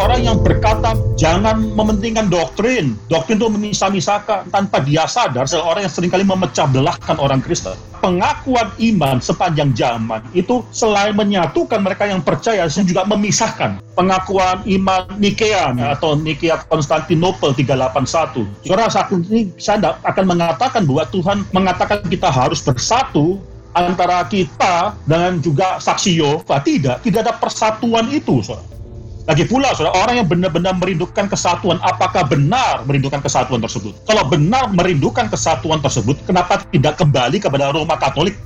orang yang berkata jangan mementingkan doktrin. Doktrin itu memisah-misahkan tanpa dia sadar seorang yang sering kali memecah belahkan orang Kristen. Pengakuan iman sepanjang zaman itu selain menyatukan mereka yang percaya, juga memisahkan. Pengakuan iman Nikea atau Nikea Konstantinopel 381. Saudara saat ini saya akan mengatakan bahwa Tuhan mengatakan kita harus bersatu antara kita dengan juga saksi Yehova tidak tidak ada persatuan itu lagi pula saudara orang yang benar-benar merindukan kesatuan apakah benar merindukan kesatuan tersebut? Kalau benar merindukan kesatuan tersebut kenapa tidak kembali kepada Roma Katolik?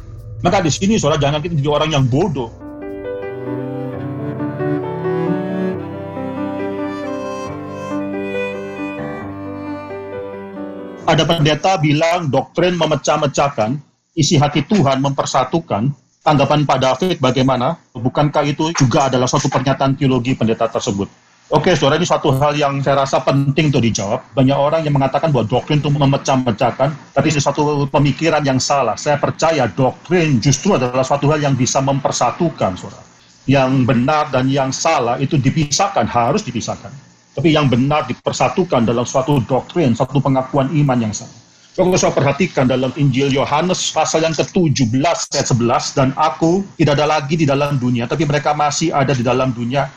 Maka di sini saudara jangan kita jadi orang yang bodoh. Ada pendeta bilang doktrin memecah-mecahkan isi hati Tuhan mempersatukan, tanggapan Pak David bagaimana? Bukankah itu juga adalah suatu pernyataan teologi pendeta tersebut? Oke, saudara, ini suatu hal yang saya rasa penting untuk dijawab. Banyak orang yang mengatakan bahwa doktrin itu memecah-mecahkan, tapi ini suatu pemikiran yang salah. Saya percaya doktrin justru adalah suatu hal yang bisa mempersatukan, saudara. Yang benar dan yang salah itu dipisahkan, harus dipisahkan. Tapi yang benar dipersatukan dalam suatu doktrin, suatu pengakuan iman yang sama. Kalau saya perhatikan dalam Injil Yohanes pasal yang ke-17 ayat 11 dan aku tidak ada lagi di dalam dunia tapi mereka masih ada di dalam dunia.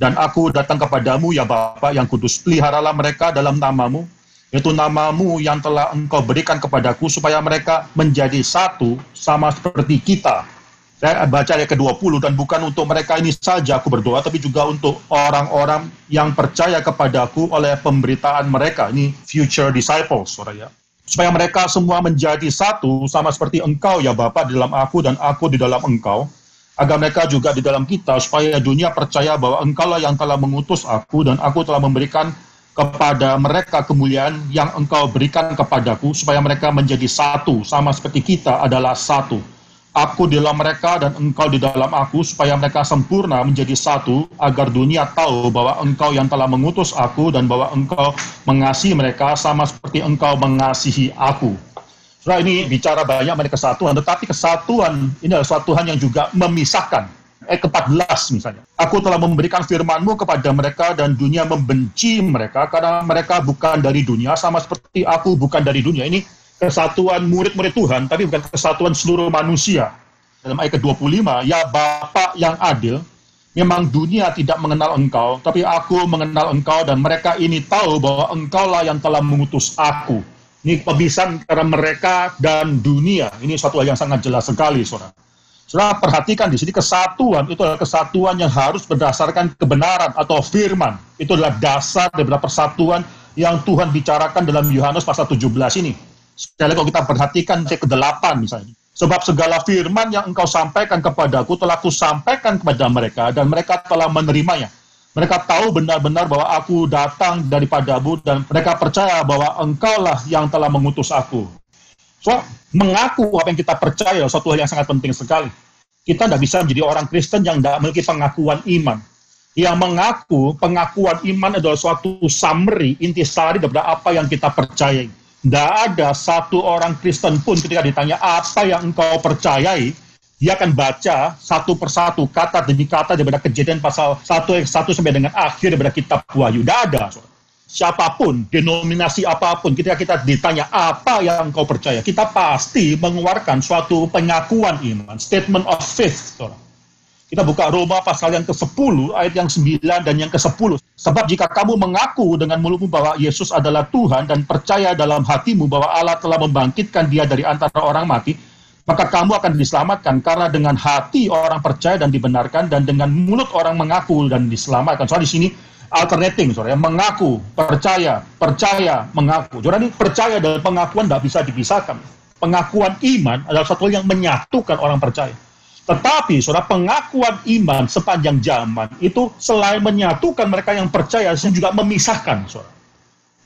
Dan aku datang kepadamu ya Bapa yang kudus. Peliharalah mereka dalam namamu yaitu namamu yang telah engkau berikan kepadaku supaya mereka menjadi satu sama seperti kita. Saya baca ayat ke-20 dan bukan untuk mereka ini saja aku berdoa tapi juga untuk orang-orang yang percaya kepadaku oleh pemberitaan mereka. Ini future disciples saudara ya supaya mereka semua menjadi satu sama seperti engkau ya Bapak di dalam aku dan aku di dalam engkau. Agar mereka juga di dalam kita supaya dunia percaya bahwa engkau lah yang telah mengutus aku dan aku telah memberikan kepada mereka kemuliaan yang engkau berikan kepadaku supaya mereka menjadi satu sama seperti kita adalah satu aku di dalam mereka dan engkau di dalam aku, supaya mereka sempurna menjadi satu, agar dunia tahu bahwa engkau yang telah mengutus aku dan bahwa engkau mengasihi mereka sama seperti engkau mengasihi aku. Saudara ini bicara banyak mengenai kesatuan, tetapi kesatuan ini adalah suatu Tuhan yang juga memisahkan. Eh, ke-14 misalnya. Aku telah memberikan firmanmu kepada mereka dan dunia membenci mereka karena mereka bukan dari dunia sama seperti aku bukan dari dunia. Ini kesatuan murid-murid Tuhan, tapi bukan kesatuan seluruh manusia. Dalam ayat ke-25, ya Bapak yang adil, memang dunia tidak mengenal engkau, tapi aku mengenal engkau dan mereka ini tahu bahwa engkaulah yang telah mengutus aku. Ini pebisan antara mereka dan dunia. Ini suatu hal yang sangat jelas sekali, saudara. Saudara perhatikan di sini kesatuan itu adalah kesatuan yang harus berdasarkan kebenaran atau firman. Itu adalah dasar daripada persatuan yang Tuhan bicarakan dalam Yohanes pasal 17 ini. Sekali kalau kita perhatikan ayat ke-8 misalnya. Sebab segala firman yang engkau sampaikan kepadaku telah kusampaikan kepada mereka dan mereka telah menerimanya. Mereka tahu benar-benar bahwa aku datang daripadamu dan mereka percaya bahwa engkaulah yang telah mengutus aku. So, mengaku apa yang kita percaya suatu hal yang sangat penting sekali. Kita tidak bisa menjadi orang Kristen yang tidak memiliki pengakuan iman. Yang mengaku pengakuan iman adalah suatu summary, intisari daripada apa yang kita percayai. Tidak ada satu orang Kristen pun ketika ditanya apa yang engkau percayai, dia akan baca satu persatu kata demi kata daripada kejadian pasal 1 ayat 1 sampai dengan akhir daripada kitab Wahyu. Tidak ada. Siapa pun, denominasi apa pun, ketika kita ditanya apa yang engkau percaya, kita pasti mengeluarkan suatu pengakuan iman, statement of faith. Saudara. Kita buka Roma pasal yang ke-10, ayat yang 9 dan yang ke-10. Sebab jika kamu mengaku dengan mulutmu bahwa Yesus adalah Tuhan dan percaya dalam hatimu bahwa Allah telah membangkitkan dia dari antara orang mati, maka kamu akan diselamatkan karena dengan hati orang percaya dan dibenarkan dan dengan mulut orang mengaku dan diselamatkan. Soal di sini alternating, sorry, mengaku, percaya, percaya, mengaku. Jadi percaya dan pengakuan tidak bisa dipisahkan. Pengakuan iman adalah satu yang menyatukan orang percaya. Tetapi, saudara, pengakuan iman sepanjang zaman itu selain menyatukan mereka yang percaya, juga memisahkan, saudara.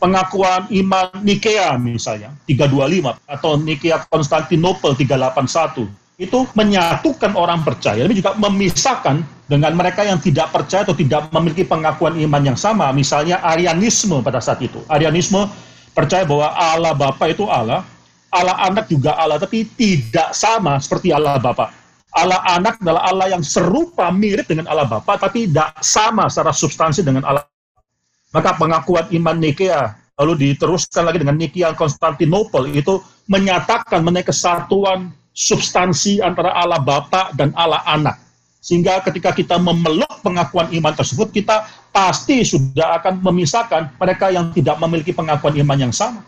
Pengakuan iman Nikea misalnya, 325, atau Nikea Konstantinopel 381, itu menyatukan orang percaya, tapi juga memisahkan dengan mereka yang tidak percaya atau tidak memiliki pengakuan iman yang sama. Misalnya Arianisme pada saat itu. Arianisme percaya bahwa Allah Bapa itu Allah, Allah Anak juga Allah, tapi tidak sama seperti Allah Bapa Allah anak adalah Allah yang serupa mirip dengan Allah Bapa tapi tidak sama secara substansi dengan Allah Maka pengakuan iman Nikea lalu diteruskan lagi dengan Nikea Konstantinopel itu menyatakan mengenai kesatuan substansi antara Allah Bapa dan Allah Anak. Sehingga ketika kita memeluk pengakuan iman tersebut, kita pasti sudah akan memisahkan mereka yang tidak memiliki pengakuan iman yang sama.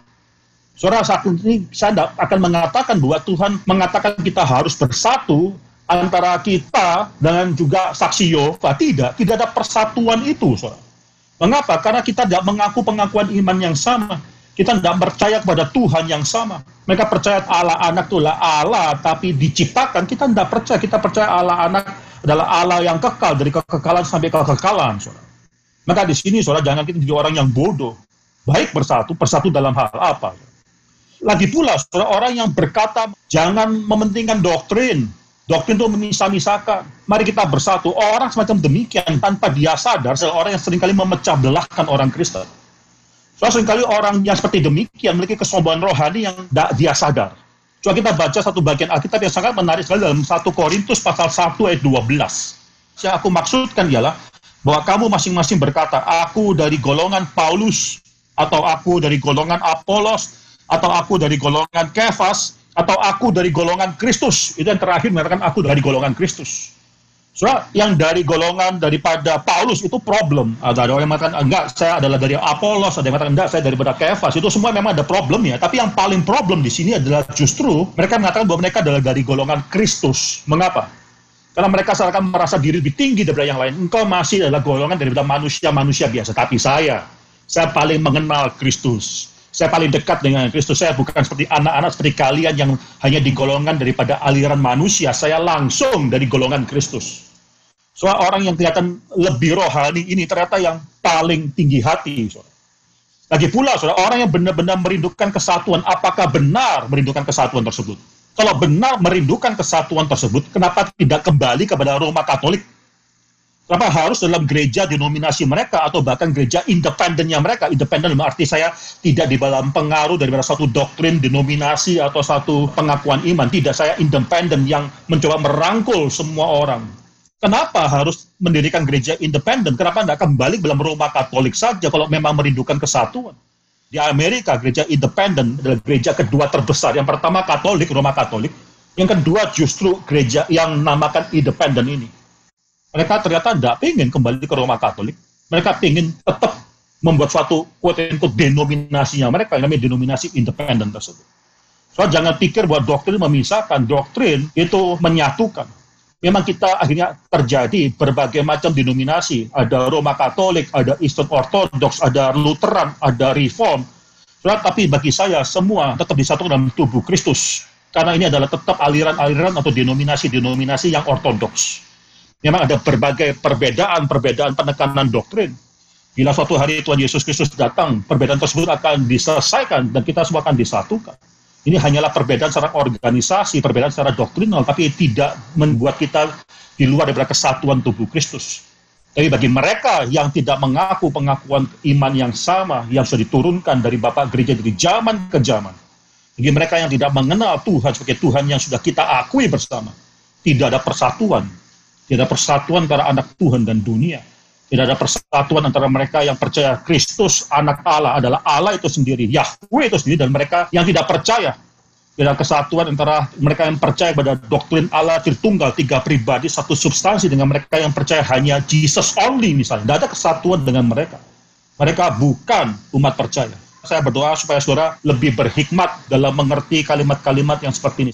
Saudara, saat ini saya akan mengatakan bahwa Tuhan mengatakan kita harus bersatu antara kita dengan juga saksi Yehova. Tidak, tidak ada persatuan itu, saudara. Mengapa? Karena kita tidak mengaku pengakuan iman yang sama. Kita tidak percaya kepada Tuhan yang sama. Mereka percaya Allah anak itu adalah Allah, tapi diciptakan. Kita tidak percaya. Kita percaya Allah anak adalah Allah yang kekal dari kekekalan sampai kekekalan. Saudara. Maka di sini, saudara, jangan kita jadi orang yang bodoh. Baik bersatu, bersatu dalam hal apa? Lagi pula, saudara, orang yang berkata jangan mementingkan doktrin, Doktrin itu memisah-misahkan. Mari kita bersatu. Orang semacam demikian tanpa dia sadar, seorang yang sering kali memecah belahkan orang Kristen. Soalnya sering kali orang yang seperti demikian memiliki kesombongan rohani yang tidak dia sadar. Coba kita baca satu bagian Alkitab yang sangat menarik sekali dalam 1 Korintus pasal 1 ayat 12. Yang aku maksudkan ialah bahwa kamu masing-masing berkata, aku dari golongan Paulus, atau aku dari golongan Apolos, atau aku dari golongan Kefas, atau aku dari golongan Kristus. Itu yang terakhir mengatakan aku dari golongan Kristus. Soalnya yang dari golongan daripada Paulus itu problem. Ada, orang yang mengatakan enggak, saya adalah dari Apolos, ada yang mengatakan enggak, saya daripada Kefas. Itu semua memang ada problemnya. Tapi yang paling problem di sini adalah justru mereka mengatakan bahwa mereka adalah dari golongan Kristus. Mengapa? Karena mereka seakan merasa diri lebih tinggi daripada yang lain. Engkau masih adalah golongan daripada manusia-manusia biasa. Tapi saya, saya paling mengenal Kristus. Saya paling dekat dengan Kristus. Saya bukan seperti anak-anak seperti kalian yang hanya digolongkan daripada aliran manusia. Saya langsung dari golongan Kristus. Soal orang yang kelihatan lebih rohani ini ternyata yang paling tinggi hati. Soal. Lagi pula, saudara, orang yang benar-benar merindukan kesatuan, apakah benar merindukan kesatuan tersebut? Kalau benar merindukan kesatuan tersebut, kenapa tidak kembali kepada Roma Katolik? Kenapa harus dalam gereja denominasi mereka atau bahkan gereja independennya mereka? Independen arti saya tidak di dalam pengaruh dari satu doktrin, denominasi atau satu pengakuan iman. Tidak, saya independen yang mencoba merangkul semua orang. Kenapa harus mendirikan gereja independen? Kenapa tidak kembali dalam rumah Katolik saja kalau memang merindukan kesatuan? Di Amerika, gereja independen adalah gereja kedua terbesar. Yang pertama Katolik, Roma Katolik. Yang kedua justru gereja yang namakan independen ini mereka ternyata tidak ingin kembali ke Roma Katolik. Mereka ingin tetap membuat suatu quote unquote denominasinya mereka yang namanya denominasi independen tersebut. So, jangan pikir bahwa doktrin memisahkan, doktrin itu menyatukan. Memang kita akhirnya terjadi berbagai macam denominasi. Ada Roma Katolik, ada Eastern Orthodox, ada Lutheran, ada Reform. So, tapi bagi saya semua tetap disatukan dalam tubuh Kristus. Karena ini adalah tetap aliran-aliran atau denominasi-denominasi yang ortodoks memang ada berbagai perbedaan-perbedaan penekanan doktrin. Bila suatu hari Tuhan Yesus Kristus datang, perbedaan tersebut akan diselesaikan dan kita semua akan disatukan. Ini hanyalah perbedaan secara organisasi, perbedaan secara doktrinal, tapi tidak membuat kita di luar daripada kesatuan tubuh Kristus. Tapi bagi mereka yang tidak mengaku pengakuan iman yang sama, yang sudah diturunkan dari Bapak Gereja dari zaman ke zaman, bagi mereka yang tidak mengenal Tuhan sebagai Tuhan yang sudah kita akui bersama, tidak ada persatuan, tidak ada persatuan antara anak Tuhan dan dunia. Tidak ada persatuan antara mereka yang percaya Kristus, anak Allah, adalah Allah itu sendiri, Yahweh itu sendiri, dan mereka yang tidak percaya. Tidak ada kesatuan antara mereka yang percaya pada doktrin Allah Tritunggal, tiga pribadi, satu substansi, dengan mereka yang percaya hanya Jesus only misalnya. Tidak ada kesatuan dengan mereka. Mereka bukan umat percaya. Saya berdoa supaya saudara lebih berhikmat dalam mengerti kalimat-kalimat yang seperti ini.